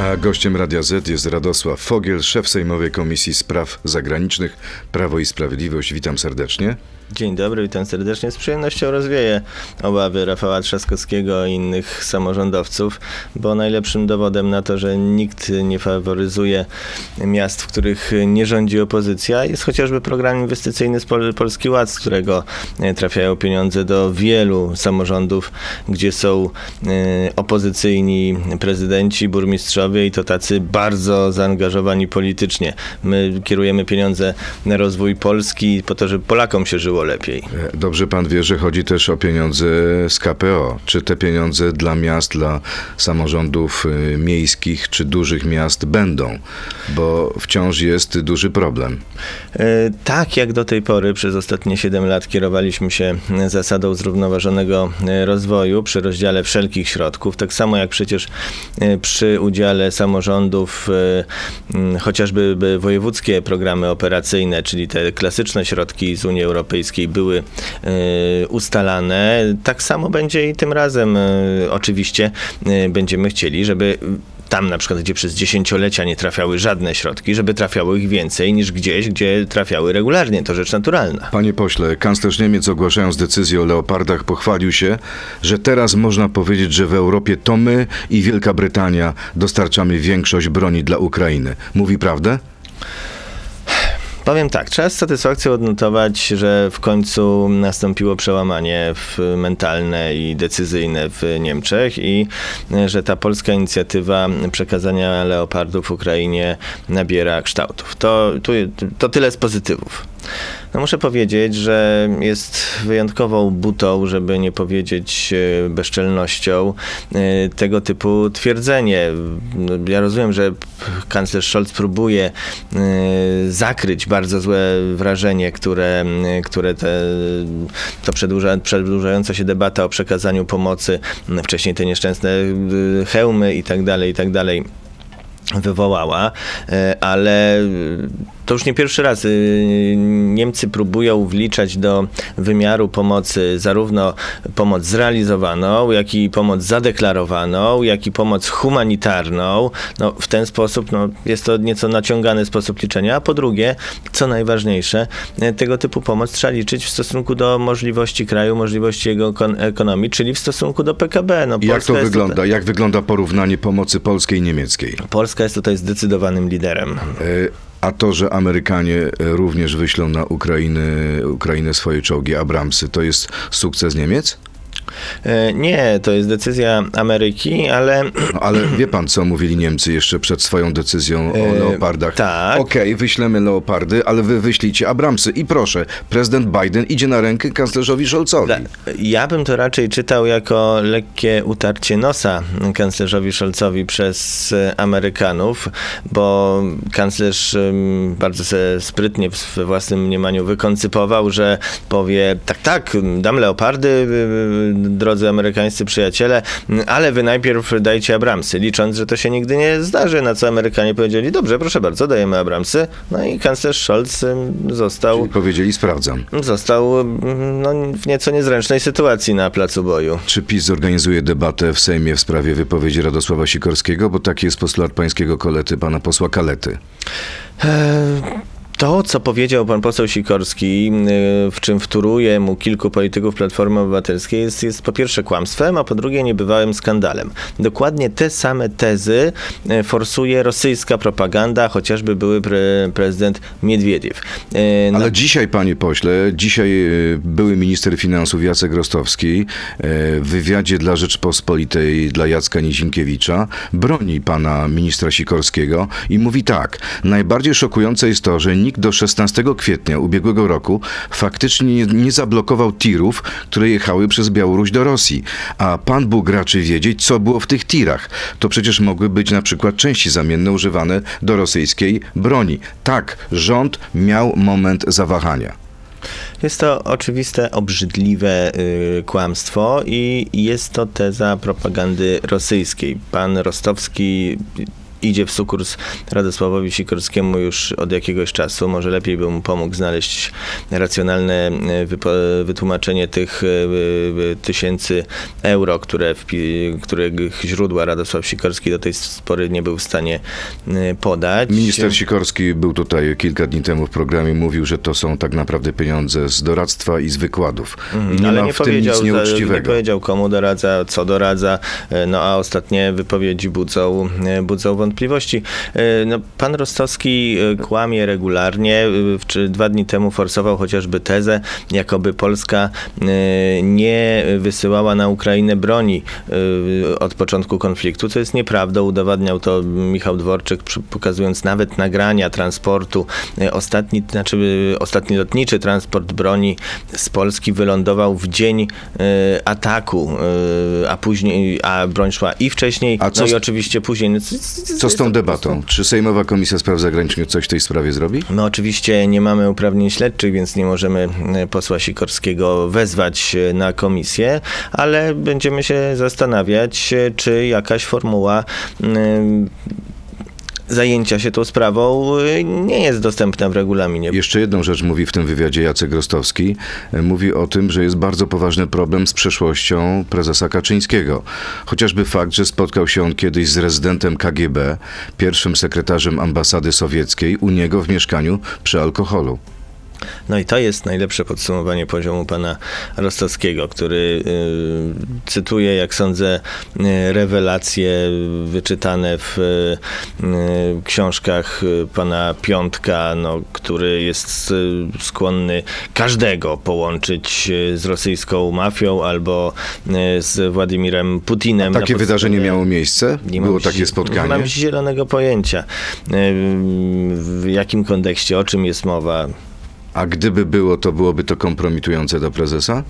A gościem Radia Z jest Radosław Fogiel, szef Sejmowej Komisji Spraw Zagranicznych Prawo i Sprawiedliwość. Witam serdecznie. Dzień dobry, witam serdecznie. Z przyjemnością rozwieję obawy Rafała Trzaskowskiego i innych samorządowców, bo najlepszym dowodem na to, że nikt nie faworyzuje miast, w których nie rządzi opozycja, jest chociażby program inwestycyjny Polski Ład, z którego e, trafiają pieniądze do wielu samorządów, gdzie są e, opozycyjni prezydenci, burmistrzowie i to tacy bardzo zaangażowani politycznie. My kierujemy pieniądze na rozwój Polski po to, żeby Polakom się żyło lepiej. E, dobrze pan wie, że chodzi też o pieniądze z KPO. Czy te pieniądze dla miast, dla samorządów y, miejskich czy dużych miast będą? Bo wciąż jest duży problem. E, Tak jak do tej pory przez ostatnie 7 lat kierowaliśmy się zasadą zrównoważonego e, rozwoju przy rozdziale wszelkich środków, tak samo jak przecież przy udziale samorządów e, chociażby by wojewódzkie programy operacyjne, czyli te klasyczne środki z Unii Europejskiej były e, ustalane, tak samo będzie i tym razem. E, Oczywiście będziemy chcieli, żeby tam na przykład, gdzie przez dziesięciolecia nie trafiały żadne środki, żeby trafiało ich więcej niż gdzieś, gdzie trafiały regularnie. To rzecz naturalna. Panie pośle, kanclerz Niemiec ogłaszając decyzję o leopardach pochwalił się, że teraz można powiedzieć, że w Europie to my i Wielka Brytania dostarczamy większość broni dla Ukrainy. Mówi prawdę? Powiem tak, trzeba z satysfakcją odnotować, że w końcu nastąpiło przełamanie mentalne i decyzyjne w Niemczech i e, że ta polska inicjatywa przekazania leopardów Ukrainie nabiera kształtów. To, to tyle z pozytywów. No muszę powiedzieć, że jest wyjątkową butą, żeby nie powiedzieć e, bezczelnością, e, tego typu twierdzenie. Ja rozumiem, że kanclerz Scholz próbuje e, zakryć bardzo złe wrażenie, które, które te, to przedłuża, przedłużająca się debata o przekazaniu pomocy, wcześniej te nieszczęsne hełmy i tak dalej, i tak dalej wywołała, e, ale to już nie pierwszy raz. y, Niemcy próbują wliczać do wymiaru pomocy zarówno pomoc zrealizowaną, jak i pomoc zadeklarowaną, jak i pomoc humanitarną. No, w ten sposób no, jest to nieco naciągany sposób liczenia. A po drugie, co najważniejsze, y, tego typu pomoc trzeba liczyć w stosunku do możliwości kraju, możliwości jego kon- ekonomii, czyli w stosunku do PKB. No, Jak to wygląda? Jak wygląda porównanie pomocy polskiej i niemieckiej? Polska jest tutaj zdecydowanym liderem. E, A to, że Amerykanie e, również wyślą na Ukrainę, Ukrainę swoje czołgi Abramsy, to jest sukces Niemiec? E, Nie, to jest decyzja Ameryki, ale No, ale wie pan, co mówili Niemcy jeszcze przed swoją decyzją o E, leopardach? tak. Okej, wyślemy leopardy, ale wy wyślijcie Abramsy. I proszę, prezydent Biden idzie na rękę kanclerzowi Scholzowi. Ja bym to raczej czytał jako lekkie utarcie nosa kanclerzowi Scholzowi przez Amerykanów, bo kanclerz bardzo se sprytnie w- własnym mniemaniu wykoncypował, że powie tak, tak, dam leopardy, drodzy amerykańscy przyjaciele, ale wy najpierw dajcie Abramsy, licząc, że to się nigdy nie zdarzy, na co Amerykanie powiedzieli, dobrze, proszę bardzo, dajemy Abramsy, no i kanclerz Scholz em, został Czyli powiedzieli, sprawdzam. został mm, no, w nieco niezręcznej sytuacji na placu boju. Czy PiS zorganizuje debatę w Sejmie w sprawie wypowiedzi Radosława Sikorskiego? Bo taki jest postulat pańskiego kolety, pana posła Kalety. To, co powiedział pan poseł Sikorski, y, w czym wtóruje mu kilku polityków Platformy Obywatelskiej, jest, jest po pierwsze kłamstwem, a po drugie niebywałym skandalem. Dokładnie te same tezy y, forsuje rosyjska propaganda, chociażby były pre, prezydent Miedwiediew. Y, Ale dzisiaj, panie pośle, dzisiaj były minister finansów Jacek Rostowski w wywiadzie dla Rzeczpospolitej, dla Jacka Nizinkiewicza, broni pana ministra Sikorskiego i mówi tak. Najbardziej szokujące jest to, że nikt do 16 kwietnia ubiegłego roku faktycznie nie, nie zablokował tirów, które jechały przez Białoruś do Rosji. A pan Bóg raczy wiedzieć, co było w tych tirach. To przecież mogły być na przykład części zamienne używane do rosyjskiej broni. Tak, rząd miał moment zawahania. Jest to oczywiste, obrzydliwe y, kłamstwo i jest to teza propagandy rosyjskiej. Pan Rostowski idzie w sukurs Radosławowi Sikorskiemu już od jakiegoś czasu. Może lepiej by mu pomógł znaleźć racjonalne e, wytłumaczenie tych e, e, tysięcy euro, które których źródła Radosław Sikorski do tej pory nie był w stanie podać. Minister Sikorski był tutaj kilka dni temu w programie, mówił, że to są tak naprawdę pieniądze z doradztwa i z wykładów. Nie ale nie powiedział, nie powiedział komu doradza, co doradza, no a ostatnie wypowiedzi budzą, budzą wątpliwości. E, No, pan Rostowski e, kłamie regularnie, e, czy dwa dni temu forsował chociażby tezę, jakoby Polska nie wysyłała na Ukrainę broni od początku konfliktu, co jest nieprawdą, udowadniał to Michał Dworczyk, pokazując nawet nagrania transportu. Ostatni, znaczy, ostatni lotniczy transport broni z Polski wylądował w dzień ataku, a później, a broń szła i wcześniej, A co no i oczywiście później. No, Co z tą debatą? prostu- Czy Sejmowa Komisja Spraw Zagranicznych coś w tej sprawie zrobi? My oczywiście nie mamy uprawnień śledczych, więc nie możemy e, posła Sikorskiego wezwać e, na komisję, ale będziemy się zastanawiać, e, czy jakaś formuła mm, zajęcia się tą sprawą e, nie jest dostępna w regulaminie. Jeszcze jedną rzecz mówi w tym wywiadzie Jacek Rostowski. E, Mówi o tym, że jest bardzo poważny problem z przeszłością prezesa Kaczyńskiego. Chociażby fakt, że spotkał się on kiedyś z rezydentem KGB, pierwszym sekretarzem ambasady sowieckiej, u niego w mieszkaniu przy alkoholu. No i to jest najlepsze podsumowanie poziomu pana Rostowskiego, który y, cytuje, jak sądzę, y, rewelacje wyczytane w y, y, książkach y, pana Piątka, no, który jest skłonny każdego połączyć z rosyjską mafią albo z Władimirem Putinem. Takie na wydarzenie miało miejsce? nie Było takie zi- Nie spotkanie? mam zielonego pojęcia. W jakim kontekście, o czym jest mowa. A gdyby było, to byłoby to kompromitujące do prezesa?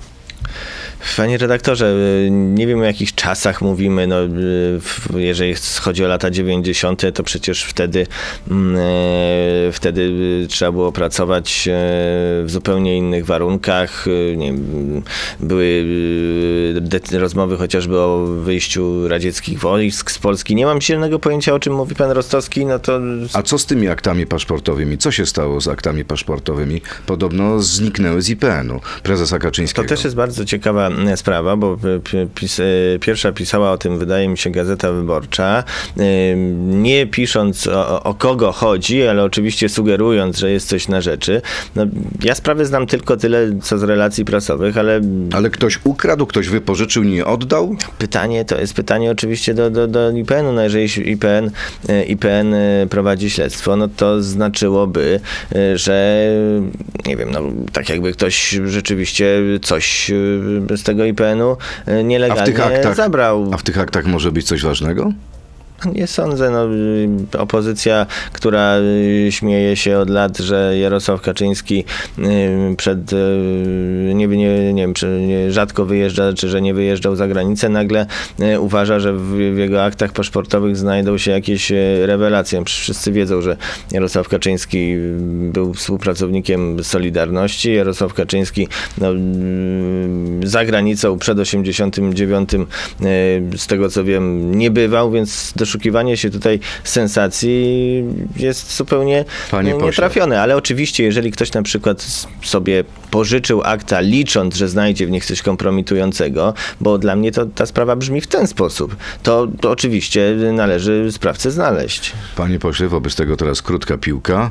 Panie redaktorze, y, nie wiem o jakich czasach mówimy, no, y, jeżeli chodzi o lata 90., to przecież wtedy, mm, e, wtedy y, trzeba było pracować e, w zupełnie innych warunkach. Nie, wiem, były rozmowy chociażby o wyjściu radzieckich wojsk z Polski. Nie mam silnego pojęcia, o czym mówi pan Rostowski, no to A co z tymi aktami paszportowymi? Co się stało z aktami paszportowymi? Podobno zniknęły z IPN-u prezesa To Kaczyńskiego. też jest bardzo ciekawa e, sprawa, bo e, pi- pis, e, pierwsza pisała o tym, wydaje mi się, Gazeta Wyborcza, nie pisząc o, o kogo chodzi, ale oczywiście sugerując, że jest coś na rzeczy. No, ja sprawę znam tylko tyle, co z relacji prasowych, ale Ale ktoś ukradł, ktoś wypożyczył, nie oddał? pytanie to jest pytanie oczywiście do, do, do IPN-u. No jeżeli IPN, IPN prowadzi śledztwo, no to znaczyłoby, że nie wiem, no tak jakby ktoś rzeczywiście coś z tego IPN-u e, A w nielegalnie tych aktach, zabrał. a w tych aktach może być coś ważnego? Nie sądzę. No, y, opozycja, która y, śmieje się od lat, że Jarosław Kaczyński y, przed, nie, nie, nie wiem, czy rzadko wyjeżdża, czy że nie wyjeżdżał za granicę, nagle uważa, że w, w jego aktach paszportowych znajdą się jakieś rewelacje. Wszyscy wiedzą, że Jarosław Kaczyński był współpracownikiem Solidarności. Jarosław Kaczyński no, za granicą przed 89 y, z tego co wiem nie bywał, więc doszukiwanie się tutaj sensacji jest zupełnie Panie nie- pośle. nietrafione. Ale oczywiście, jeżeli ktoś na przykład sobie pożyczył akta, licząc, że znajdzie w nich coś kompromitującego, bo dla mnie to ta sprawa brzmi w ten sposób, to, to oczywiście należy sprawcę znaleźć. Panie pośle, wobec tego teraz krótka piłka.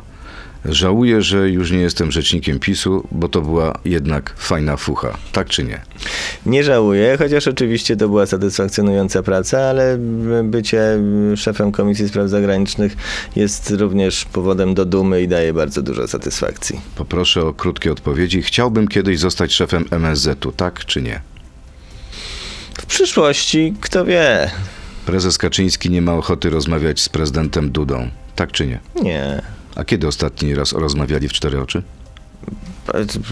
Żałuję, że już nie jestem rzecznikiem PiSu, bo to była jednak fajna fucha. Tak czy nie? Nie żałuję, chociaż oczywiście to była satysfakcjonująca praca, ale bycie szefem Komisji Spraw Zagranicznych jest również powodem do dumy i daje bardzo dużo satysfakcji. Poproszę o krótkie odpowiedzi. Chciałbym kiedyś zostać szefem MSZ-u, tak czy nie? W przyszłości, kto wie? Prezes Kaczyński nie ma ochoty rozmawiać z prezydentem Dudą, tak czy nie? Nie. A kiedy ostatni raz rozmawiali w cztery oczy?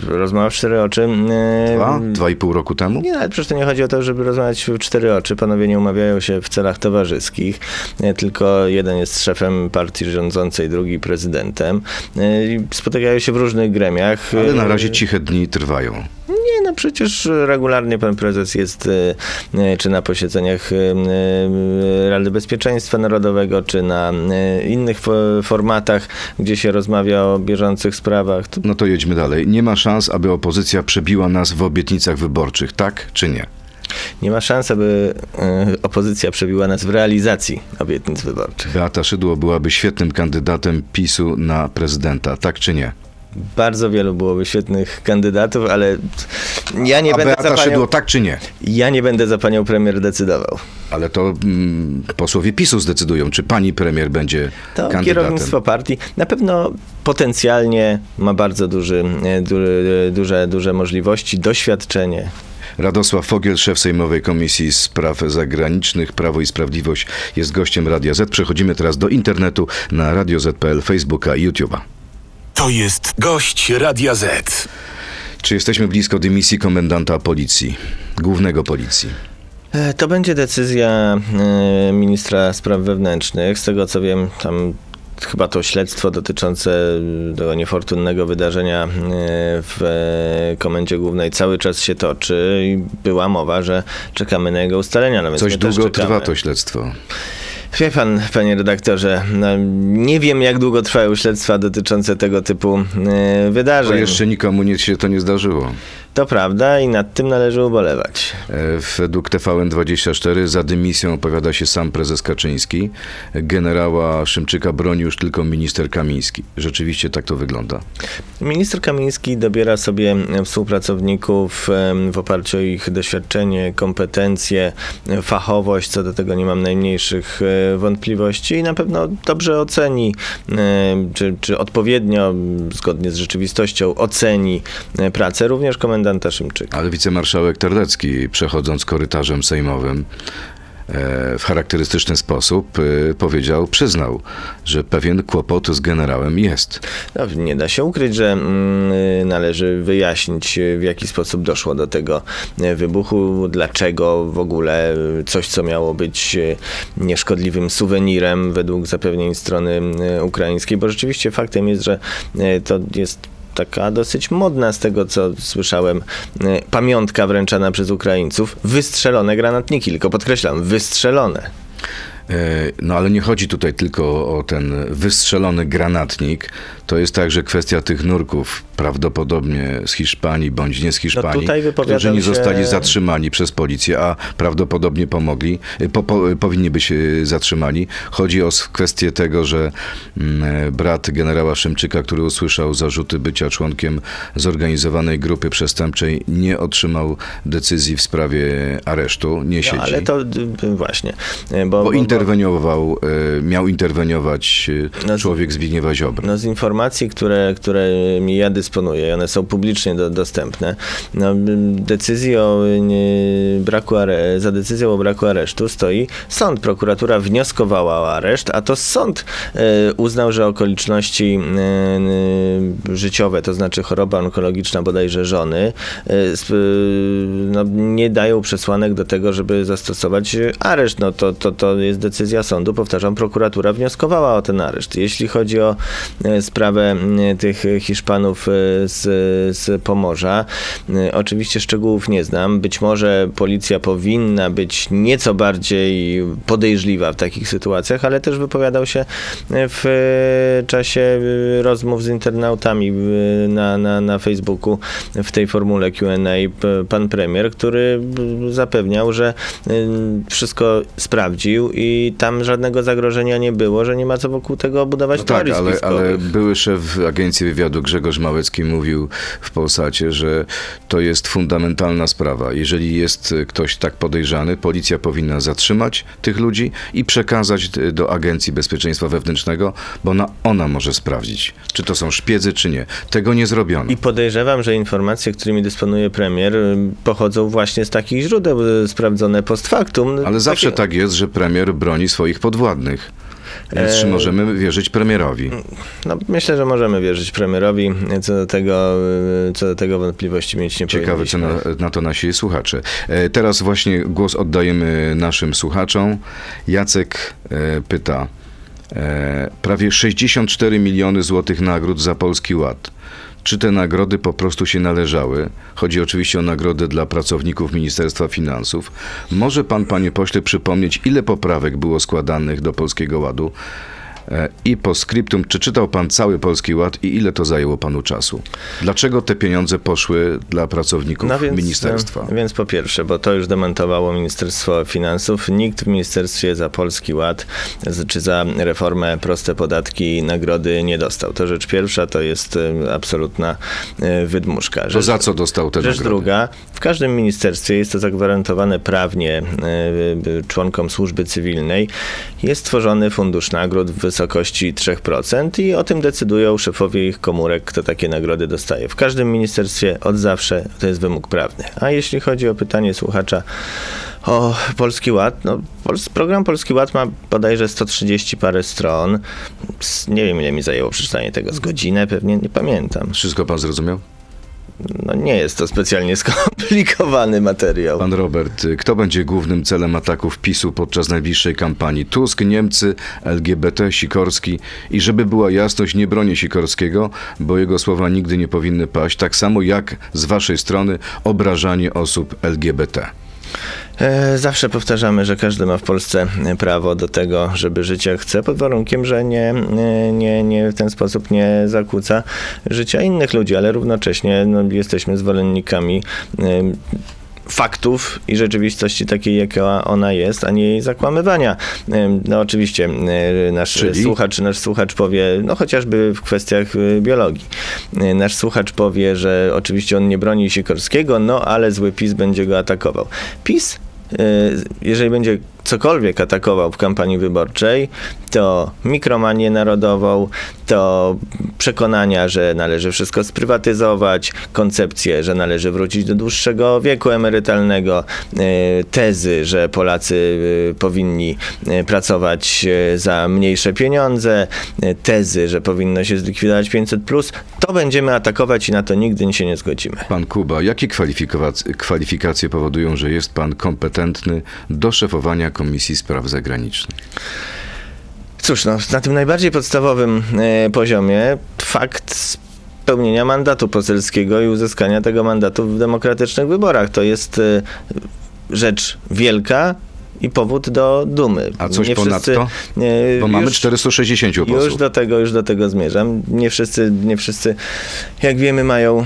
Rozmowa w cztery oczy. yy, Dwa? Dwa i pół roku temu? Nie, ale przecież to nie chodzi o to, żeby rozmawiać w cztery oczy. Panowie nie umawiają się w celach towarzyskich, nie, tylko jeden jest szefem partii rządzącej, drugi prezydentem. I Spotykają się w różnych gremiach. Ale na razie ciche dni trwają. Przecież regularnie pan prezes jest e, e, czy na posiedzeniach e, Rady Bezpieczeństwa Narodowego, czy na innych fo- formatach, gdzie się rozmawia o bieżących sprawach. No to jedźmy dalej. Nie ma szans, aby opozycja przebiła nas w obietnicach wyborczych, tak czy nie? nie ma szans, aby opozycja przebiła nas w realizacji obietnic wyborczych. Beata Szydło byłaby świetnym kandydatem PiSu na prezydenta, tak czy nie? Bardzo wielu byłoby świetnych kandydatów, ale ja nie A będę Beata za Szydło, panią, tak czy nie? ja nie będę za panią premier decydował. Ale to mm, posłowie PiSu zdecydują, czy pani premier będzie To kandydatem. kierownictwo partii na pewno potencjalnie ma bardzo duży, e, du, duże, duże możliwości, doświadczenie. Radosław Fogiel, szef Sejmowej Komisji Spraw Zagranicznych, Prawo i Sprawiedliwość, jest gościem Radia Z. Przechodzimy teraz do internetu na Radio Z.pl, Facebooka i YouTube'a. To jest gość Radia Z. Czy jesteśmy blisko dymisji komendanta policji, głównego policji? E, To będzie decyzja e, ministra spraw wewnętrznych. Z tego co wiem, tam chyba to śledztwo dotyczące tego niefortunnego wydarzenia e, w komendzie głównej cały czas się toczy i była mowa, że czekamy na jego ustalenia. No więc Coś długo trwa to śledztwo. Wie pan, panie redaktorze, no, nie wiem jak długo trwają śledztwa dotyczące tego typu Bo wydarzeń. jeszcze nikomu nic się to nie zdarzyło. To prawda i nad tym należy ubolewać. Według TVN24 za dymisją opowiada się sam prezes Kaczyński. Generała Szymczyka broni już tylko minister Kamiński. Rzeczywiście tak to wygląda. Minister Kamiński dobiera sobie współpracowników w oparciu o ich doświadczenie, kompetencje, fachowość. Co do tego nie mam najmniejszych e, wątpliwości i na pewno dobrze oceni, e, czy, czy odpowiednio, zgodnie z rzeczywistością, oceni e, pracę również komendanta Szymczyka. Ale wicemarszałek Terlecki, przechodząc korytarzem sejmowym, e, w charakterystyczny sposób e, powiedział, przyznał, że pewien kłopot z generałem jest. No, nie da się ukryć, że mm, należy wyjaśnić, w jaki sposób doszło do tego y, wybuchu, dlaczego w ogóle coś, co miało być nieszkodliwym suwenirem według zapewnień strony ukraińskiej, bo rzeczywiście faktem jest, że to jest taka dosyć modna z tego, co słyszałem, y, pamiątka wręczana przez Ukraińców, wystrzelone granatniki, tylko podkreślam, wystrzelone. E, No ale nie chodzi tutaj tylko o ten wystrzelony granatnik. To jest także kwestia tych nurków, prawdopodobnie z Hiszpanii bądź nie z Hiszpanii, No tutaj wypowiadał którzy nie się- zostali zatrzymani przez policję, a prawdopodobnie pomogli, e, po, po, powinni być e, zatrzymani. Chodzi o kwestię tego, że mm, brat generała Szymczyka, który usłyszał zarzuty bycia członkiem zorganizowanej grupy przestępczej, nie otrzymał decyzji w sprawie aresztu, nie siedzi. No, ale to właśnie. y, Bo, Bo interweniował, e, miał interweniować e, No z- człowiek Zbigniewa Ziobry. No z informacji, które, którymi ja dysponuję, one są publicznie do, dostępne, no, decyzji o braku za decyzją o braku aresztu stoi sąd. Prokuratura wnioskowała o areszt, a to sąd e, uznał, że okoliczności życiowe, to znaczy choroba onkologiczna bodajże żony, no, nie dają przesłanek do tego, żeby zastosować areszt. No to, to, to jest decyzja sądu. Powtarzam, prokuratura wnioskowała o ten areszt. Jeśli chodzi o e, sprawę m, tych Hiszpanów e, z, z Pomorza, e, oczywiście szczegółów nie znam. Być może policja powinna być nieco bardziej podejrzliwa w takich sytuacjach, ale też wypowiadał się w e, czasie e, rozmów z internautami e, na, na, na Facebooku w tej formule Q&A pan premier, który zapewniał, że wszystko sprawdził i tam żadnego zagrożenia nie było, że nie ma co wokół tego budować No tak, teorii ale, spiskowych. ale były szef Agencji Wywiadu Grzegorz Małecki mówił w Polsacie, że to jest fundamentalna sprawa. Jeżeli jest e, ktoś tak podejrzany, policja powinna zatrzymać tych ludzi i przekazać e, do Agencji Bezpieczeństwa Wewnętrznego, bo ona, ona może sprawdzić, czy to są szpiedzy, czy nie. Tego nie zrobiono. I podejrzewam, że informacje, którymi dysponuje premier, pochodzą właśnie z takich źródeł y, sprawdzone post factum. Ale zawsze Takie- tak jest, że premier broni swoich podwładnych. Więc czy E, możemy wierzyć premierowi? No, myślę, że możemy wierzyć premierowi. Co do tego, y, co do tego wątpliwości mieć nie Ciekawe, co na, na to nasi słuchacze. E, Teraz właśnie głos oddajemy naszym słuchaczom. Jacek e, pyta. E, prawie 64 miliony złotych nagród za Polski Ład. Czy te nagrody po prostu się należały. Chodzi oczywiście o nagrody dla pracowników Ministerstwa Finansów. Może pan, panie pośle, przypomnieć, ile poprawek było składanych do Polskiego Ładu? I po skryptum, czy czytał pan cały Polski Ład i ile to zajęło panu czasu? Dlaczego te pieniądze poszły dla pracowników ministerstwa? e, Więc po pierwsze, bo to już dementowało Ministerstwo Finansów, nikt w Ministerstwie za Polski Ład czy za reformę proste podatki nagrody nie dostał. To rzecz pierwsza, to jest e, absolutna e, wydmuszka. To Rzecz- za co dostał te Rzecz nagrody? druga, w każdym ministerstwie jest to zagwarantowane prawnie e, członkom służby cywilnej. Jest tworzony fundusz nagród w wysokości 3% i o tym decydują szefowie ich komórek, kto takie nagrody dostaje. W każdym ministerstwie od zawsze to jest wymóg prawny. A jeśli chodzi o pytanie słuchacza o Polski Ład, no, program Polski Ład ma bodajże 130 parę stron. Nie wiem, ile mi zajęło przeczytanie tego. Z godzinę pewnie, nie pamiętam. Wszystko pan zrozumiał? No nie jest to specjalnie skomplikowany materiał. Pan Robert, y, kto będzie głównym celem ataków PiSu podczas najbliższej kampanii? Tusk, Niemcy, LGBT, Sikorski. I żeby była jasność, nie bronię Sikorskiego, bo jego słowa nigdy nie powinny paść, tak samo jak z waszej strony obrażanie osób LGBT. E, Zawsze powtarzamy, że każdy ma w Polsce prawo do tego, żeby żyć jak chce, pod warunkiem, że nie, nie, nie, w ten sposób nie zakłóca życia innych ludzi, ale równocześnie no, jesteśmy zwolennikami em, faktów i rzeczywistości takiej, jaka ona jest, a nie jej zakłamywania. No oczywiście nasz Czyli? słuchacz, nasz słuchacz powie, no chociażby w kwestiach e, biologii. E, Nasz słuchacz powie, że oczywiście on nie broni Sikorskiego, no ale zły PiS będzie go atakował. PiS e, jeżeli będzie cokolwiek atakował w kampanii wyborczej, to mikromanię narodową, to przekonania, że należy wszystko sprywatyzować, koncepcję, że należy wrócić do dłuższego wieku emerytalnego, e, tezy, że Polacy e, powinni e, pracować za mniejsze pieniądze, tezy, że powinno się zlikwidować 500, to będziemy atakować i na to nigdy się nie zgodzimy. Pan Kuba, jakie kwalifikac- kwalifikacje powodują, że jest pan kompetentny do szefowania Komisji Spraw Zagranicznych? Cóż, no, na tym najbardziej podstawowym e, poziomie fakt spełnienia mandatu poselskiego i uzyskania tego mandatu w demokratycznych wyborach. To jest e, rzecz wielka i powód do dumy. A coś Nie wszyscy- ponadto? Bo mamy już- 460 posłów. już do tego, już do tego zmierzam. Nie wszyscy, nie wszyscy, jak wiemy, mają,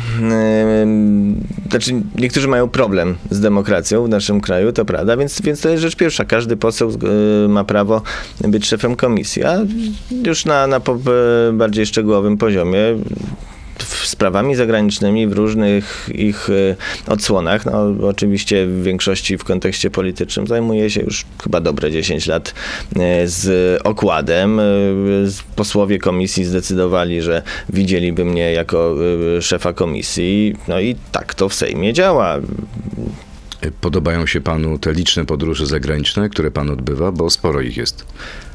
em, znaczy niektórzy mają problem z demokracją w naszym kraju, to prawda, więc, więc to jest rzecz pierwsza. Każdy poseł e, ma prawo być szefem komisji, a już na, na e, bardziej szczegółowym poziomie sprawami zagranicznymi w różnych ich e, odsłonach. No, oczywiście w większości w kontekście politycznym zajmuję się już chyba dobre 10 lat e, z okładem. Z- Posłowie komisji zdecydowali, że widzieliby mnie jako szefa komisji. No i tak to w Sejmie działa. Podobają się panu te liczne podróże zagraniczne, które pan odbywa, bo sporo ich jest.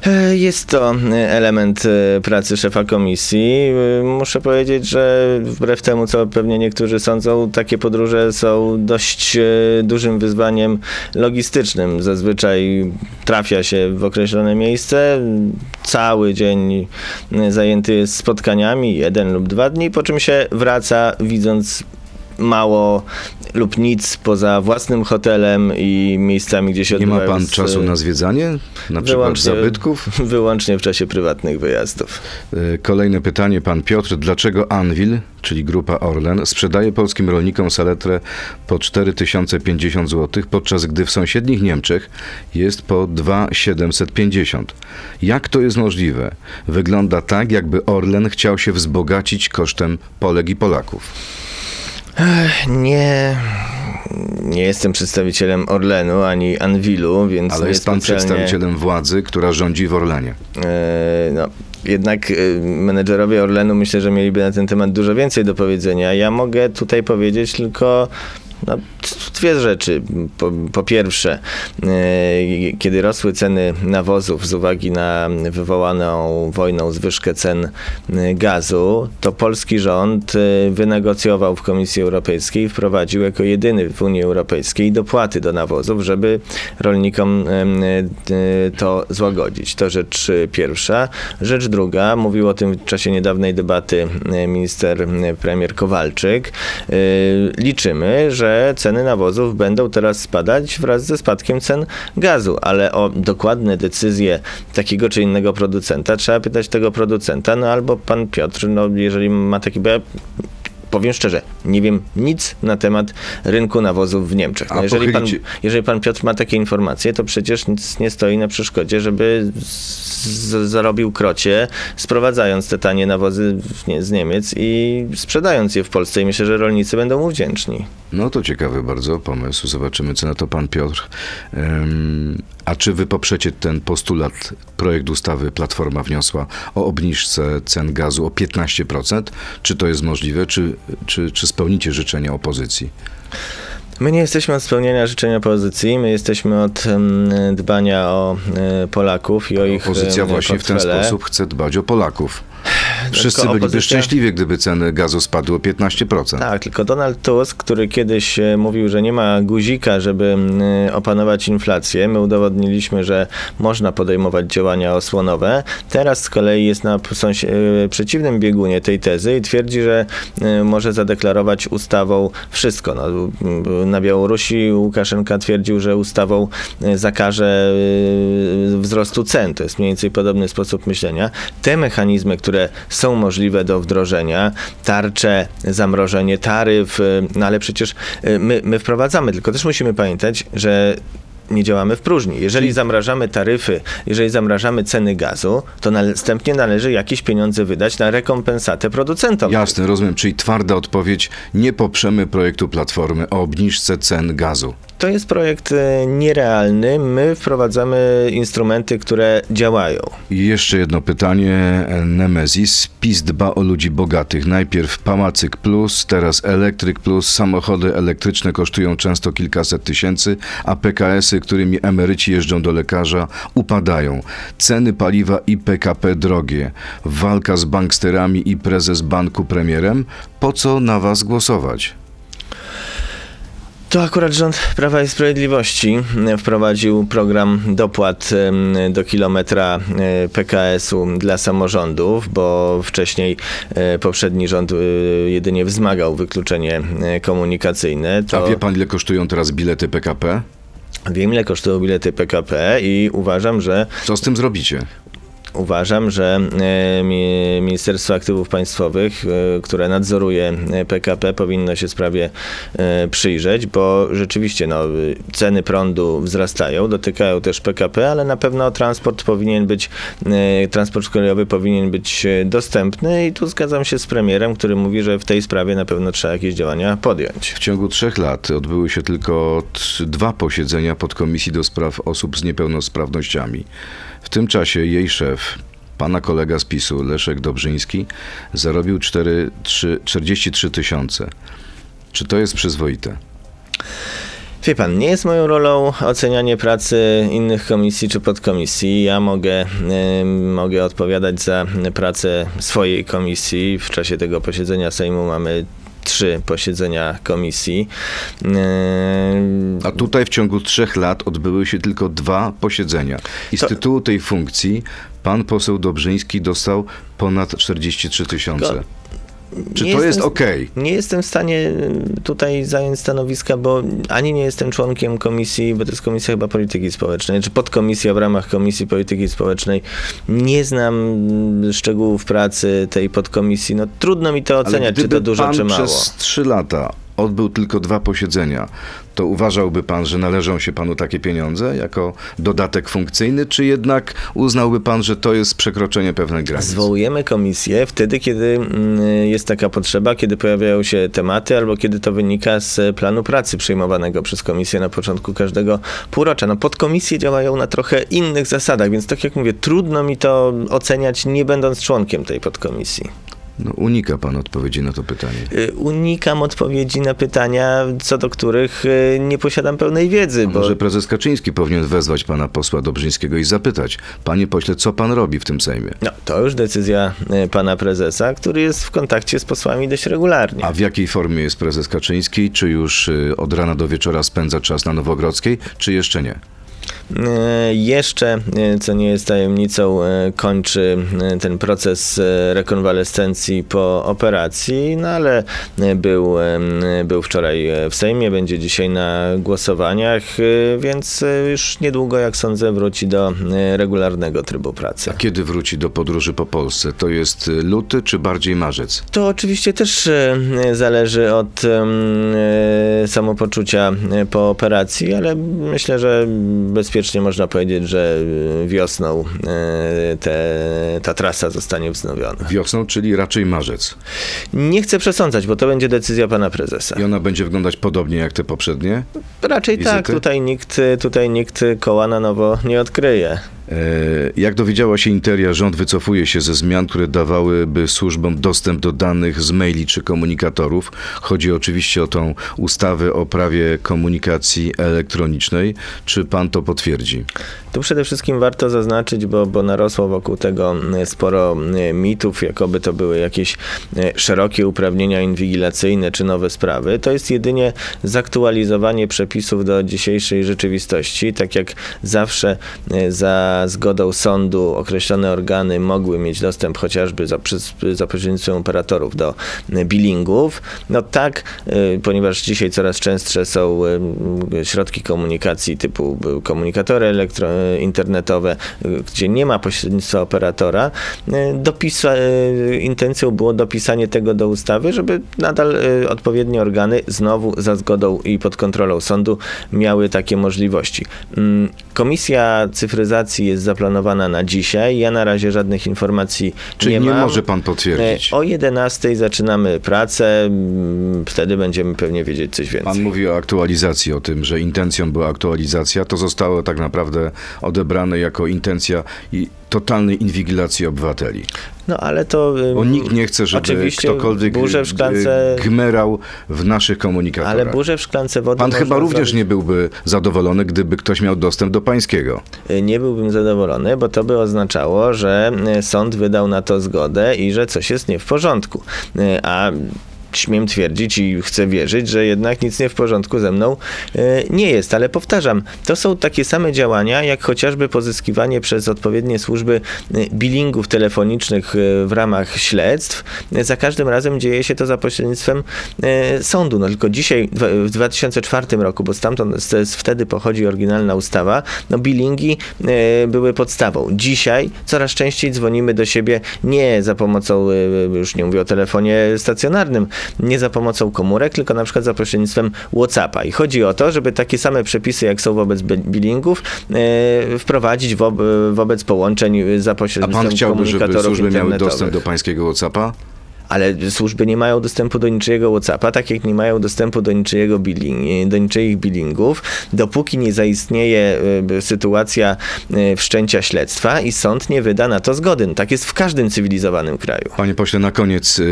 E, Jest to e, element e, pracy szefa komisji. Muszę powiedzieć, że wbrew temu, co pewnie niektórzy sądzą, takie podróże są dość dużym wyzwaniem logistycznym. Zazwyczaj trafia się w określone miejsce, cały dzień zajęty jest spotkaniami, jeden lub dwa dni, po czym się wraca, widząc mało lub nic poza własnym hotelem i miejscami, gdzie się Nie ma pan s- czasu na zwiedzanie? Na przykład zabytków? Wyłącznie w czasie prywatnych wyjazdów. E, Kolejne pytanie, pan Piotr. Dlaczego Anvil, czyli grupa Orlen, sprzedaje polskim rolnikom saletrę po 4050 zł, podczas gdy w sąsiednich Niemczech jest po 2750? Jak to jest możliwe? Wygląda tak, jakby Orlen chciał się wzbogacić kosztem Polek i Polaków. Nie, nie jestem przedstawicielem Orlenu ani Anwilu, więc Ale jest pan specjalnie, przedstawicielem władzy, która rządzi w Orlenie. No, jednak e, menedżerowie Orlenu myślę, że mieliby na ten temat dużo więcej do powiedzenia. Ja mogę tutaj powiedzieć tylko No, dwie rzeczy. Po, po pierwsze, e, kiedy rosły ceny nawozów z uwagi na wywołaną wojną zwyżkę cen e, gazu, to polski rząd e, wynegocjował w Komisji Europejskiej i wprowadził jako jedyny w Unii Europejskiej dopłaty do nawozów, żeby rolnikom to złagodzić. To rzecz pierwsza. Rzecz druga, mówił o tym w czasie niedawnej debaty minister premier Kowalczyk. Liczymy, że że ceny nawozów będą teraz spadać wraz ze spadkiem cen gazu, ale o dokładne decyzje takiego czy innego producenta trzeba pytać tego producenta, no albo pan Piotr, no jeżeli ma taki, powiem szczerze, nie wiem nic na temat rynku nawozów w Niemczech. No jeżeli, pan, jeżeli pan Piotr ma takie informacje, to przecież nic nie stoi na przeszkodzie, żeby z, zarobił krocie, sprowadzając te tanie nawozy nie, z Niemiec i sprzedając je w Polsce. I myślę, że rolnicy będą mu wdzięczni. No to ciekawy bardzo pomysł. Zobaczymy, co na to pan Piotr. A czy wy poprzecie ten postulat, projekt ustawy Platforma wniosła o obniżce cen gazu o 15%? Czy to jest możliwe? Czy, czy, czy spełnicie życzenia opozycji? My nie jesteśmy od spełniania życzenia opozycji, my jesteśmy od dbania o e, Polaków i o ich Opozycja właśnie portfele. w ten sposób chce dbać o Polaków. Wszyscy byliby opozycja... szczęśliwi, gdyby ceny gazu spadły o 15%. Tak, tylko Donald Tusk, który kiedyś e, mówił, że nie ma guzika, żeby e, opanować inflację, my udowodniliśmy, że można podejmować działania osłonowe. Teraz z kolei jest na e, przeciwnym biegunie tej tezy i twierdzi, że może zadeklarować ustawą wszystko. No, na Białorusi Łukaszenka twierdził, że ustawą zakaże wzrostu cen. To jest mniej więcej podobny sposób myślenia. Te mechanizmy, które są możliwe do wdrożenia, tarcze, zamrożenie taryf, y, no ale przecież y, my, my wprowadzamy, tylko też musimy pamiętać, że nie działamy w próżni. Jeżeli zamrażamy taryfy, jeżeli zamrażamy ceny gazu, to następnie należy jakieś pieniądze wydać na rekompensatę producentom. Jasne, rozumiem. Czyli twarda odpowiedź, nie poprzemy projektu Platformy o obniżce cen gazu. To jest projekt e, nierealny. My wprowadzamy instrumenty, które działają. I jeszcze jedno pytanie. Nemezis. PiS dba o ludzi bogatych. Najpierw Pałacyk Plus, teraz Elektryk Plus. Samochody elektryczne kosztują często kilkaset tysięcy, a PKS-y, którymi emeryci jeżdżą do lekarza, upadają. Ceny paliwa i PKP drogie. Walka z banksterami i prezes banku premierem. Po co na was głosować? To akurat rząd Prawa i Sprawiedliwości wprowadził program dopłat do kilometra e, PKS-u dla samorządów, bo wcześniej e, poprzedni rząd e, jedynie wzmagał wykluczenie komunikacyjne. To... A wie pan, ile kosztują teraz bilety PKP? Wiem, ile kosztują bilety PKP i uważam, że. Co z tym zrobicie? Uważam, że e, Ministerstwo Aktywów Państwowych, e, które nadzoruje PKP, e, powinno się sprawie przyjrzeć, bo rzeczywiście no, ceny prądu wzrastają, dotykają też PKP, ale na pewno transport powinien być, transport kolejowy powinien być dostępny i tu zgadzam się z premierem, który mówi, że w tej sprawie na pewno trzeba jakieś działania podjąć. W ciągu trzech lat odbyły się tylko dwa posiedzenia podkomisji do spraw osób z niepełnosprawnościami. W tym czasie jej szef, pana kolega z PiSu, Leszek Dobrzyński, zarobił 4, 3, 43 tysiące. Czy to jest przyzwoite? Wie pan, nie jest moją rolą ocenianie pracy innych komisji czy podkomisji. Ja mogę, y, mogę odpowiadać za pracę swojej komisji. W czasie tego posiedzenia Sejmu mamy trzy posiedzenia komisji. A tutaj w ciągu trzech lat odbyły się tylko dwa posiedzenia. I z to... tytułu tej funkcji pan poseł Dobrzyński dostał ponad 43 tysiące. Czy nie to jest ok? Nie jestem w stanie y, tutaj zająć stanowiska, bo ani nie jestem członkiem komisji, bo to jest Komisja chyba Polityki Społecznej, czy podkomisja w ramach Komisji Polityki Społecznej. Nie znam szczegółów pracy tej podkomisji. No trudno mi to oceniać, czy to dużo, czy mało. przez trzy lata odbył tylko dwa posiedzenia, to uważałby pan, że należą się panu takie pieniądze jako dodatek funkcyjny, czy jednak uznałby pan, że to jest przekroczenie pewnej granicy? Zwołujemy komisję wtedy, kiedy mm, jest taka potrzeba, kiedy pojawiają się tematy, albo kiedy to wynika z planu pracy przyjmowanego przez komisję na początku każdego półrocza. No podkomisje działają na trochę innych zasadach, więc tak jak mówię, trudno mi to oceniać, nie będąc członkiem tej podkomisji. No, unika pan odpowiedzi na to pytanie. Y, Unikam odpowiedzi na pytania, co do których y, nie posiadam pełnej wiedzy, bo Może prezes Kaczyński powinien wezwać pana posła Dobrzyńskiego i zapytać, panie pośle, co pan robi w tym Sejmie? no, to już decyzja y, pana prezesa, który jest w kontakcie z posłami dość regularnie. A w jakiej formie jest prezes Kaczyński? Czy już od rana do wieczora spędza czas na Nowogrodzkiej, czy jeszcze nie? E, Jeszcze, e, co nie jest tajemnicą, e, kończy ten proces rekonwalescencji po operacji, no ale był, był wczoraj w Sejmie, będzie dzisiaj na głosowaniach, więc już niedługo, jak sądzę, wróci do regularnego trybu pracy. A kiedy wróci do podróży po Polsce? To jest luty, czy bardziej marzec? To oczywiście też zależy od samopoczucia po operacji, ale myślę, że bezpiecznie można powiedzieć, że e, wiosną e, te, ta trasa zostanie wznowiona. Wiosną, czyli raczej marzec. Nie chcę przesądzać, bo to będzie decyzja pana prezesa. I ona będzie wyglądać podobnie jak te poprzednie? Raczej Wizyty? tak, tutaj nikt, tutaj nikt koła na nowo nie odkryje. E, Jak dowiedziała się Interia, rząd wycofuje się ze zmian, które dawałyby służbom dostęp do danych z maili czy komunikatorów. Chodzi oczywiście o tą ustawę o prawie komunikacji elektronicznej. Czy pan to potwierdzi? Tu przede wszystkim warto zaznaczyć, bo, bo narosło wokół tego e, sporo e, mitów, jakoby to były jakieś szerokie uprawnienia inwigilacyjne czy nowe sprawy. To jest jedynie zaktualizowanie przepisów do dzisiejszej rzeczywistości. Tak jak zawsze e, zgodą sądu określone organy mogły mieć dostęp chociażby za, za pośrednictwem operatorów do billingów. No tak, e, ponieważ dzisiaj coraz częstsze są e, środki komunikacji typu e, komunikatory elektro, internetowe, gdzie nie ma pośrednictwa operatora, dopisa, intencją było dopisanie tego do ustawy, żeby nadal odpowiednie organy znowu za zgodą i pod kontrolą sądu miały takie możliwości. Mm, Komisja cyfryzacji jest zaplanowana na dzisiaj. Ja na razie żadnych informacji Czyli nie nie, mam. może pan potwierdzić? E, O 11 zaczynamy pracę, mm, wtedy będziemy pewnie wiedzieć coś więcej. Pan mówi o aktualizacji, o tym, że intencją była aktualizacja. To zostało tak naprawdę odebrane jako intencja i totalnej inwigilacji obywateli. No ale to... Bo nikt nie chce, żeby oczywiście ktokolwiek burzę w szklance... y, gmerał w naszych komunikatorach. Ale burzę w szklance wody Pan chyba również zrobić- nie byłby zadowolony, gdyby ktoś miał dostęp do pańskiego. Y, Nie byłbym zadowolony, bo to by oznaczało, że y, sąd wydał na to zgodę i że coś jest nie w porządku. Y, A śmiem twierdzić i chcę wierzyć, że jednak nic nie w porządku ze mną y, nie jest. Ale powtarzam, to są takie same działania, jak chociażby pozyskiwanie przez odpowiednie służby y, billingów telefonicznych y, w ramach śledztw. Za każdym razem dzieje się to za pośrednictwem sądu. No tylko dzisiaj, w w 2004 roku, bo stamtąd wtedy pochodzi oryginalna ustawa, no billingi y, były podstawą. Dzisiaj coraz częściej dzwonimy do siebie nie za pomocą, już nie mówię o telefonie stacjonarnym, nie za pomocą komórek, tylko na przykład za pośrednictwem WhatsAppa. I chodzi o to, żeby takie same przepisy, jak są wobec bi- billingów, y, wprowadzić wo wobec połączeń za A pośrednictwem pan chciałby, żeby komunikatorów służby miały dostęp do pańskiego WhatsAppa? Ale służby nie mają dostępu do niczyjego WhatsAppa, tak jak nie mają dostępu do niczyjego billing, do niczyich billingów, dopóki nie zaistnieje y, sytuacja y, wszczęcia śledztwa i sąd nie wyda na to zgody. No, tak jest w każdym cywilizowanym kraju. Panie pośle, na koniec, yy,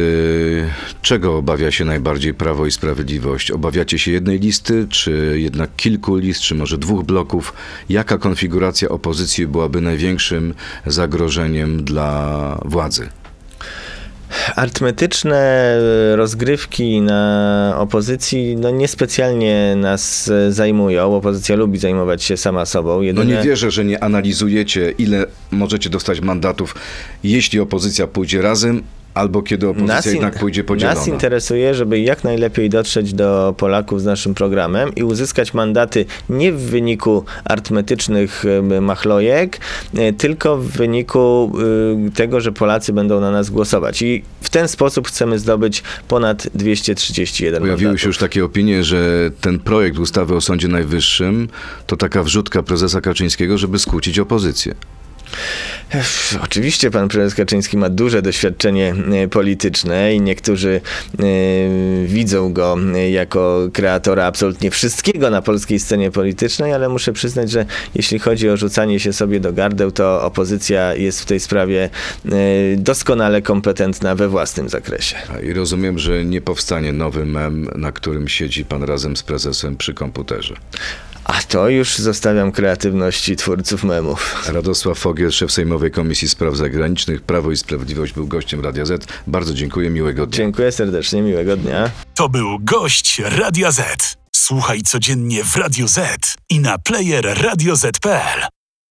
czego obawia się najbardziej Prawo i Sprawiedliwość? Obawiacie się jednej listy, czy jednak kilku list, czy może dwóch bloków? Jaka konfiguracja opozycji byłaby największym zagrożeniem dla władzy? Arytmetyczne e, rozgrywki na opozycji no niespecjalnie nas e, zajmują. Opozycja lubi zajmować się sama sobą. No Jedyne... nie wierzę, że nie analizujecie, ile możecie dostać mandatów, jeśli opozycja pójdzie razem, albo kiedy opozycja in- jednak pójdzie podzielona. Nas interesuje, żeby jak najlepiej dotrzeć do Polaków z naszym programem i uzyskać mandaty nie w wyniku arytmetycznych em, machlojek, e, tylko w wyniku y, tego, że Polacy będą na nas głosować. I w ten sposób chcemy zdobyć ponad 231 Pojawiły mandatów. się już takie opinie, że ten projekt ustawy o Sądzie Najwyższym to taka wrzutka prezesa Kaczyńskiego, żeby skłócić opozycję. Oczywiście pan prezes Kaczyński ma duże doświadczenie e, polityczne i niektórzy e, widzą go e, jako kreatora absolutnie wszystkiego na polskiej scenie politycznej, ale muszę przyznać, że jeśli chodzi o rzucanie się sobie do gardeł, to opozycja jest w tej sprawie doskonale kompetentna we własnym zakresie. I rozumiem, że nie powstanie nowy mem, na którym siedzi pan razem z prezesem przy komputerze. A to już zostawiam kreatywności twórców memów. Radosław Fogiel, szef Sejmowej Komisji Spraw Zagranicznych, Prawo i Sprawiedliwość był gościem Radia Z. Bardzo dziękuję, miłego dnia. Dziękuję serdecznie, miłego dnia. To był gość Radia Z. Słuchaj codziennie w Radio Z i na player radioz.pl.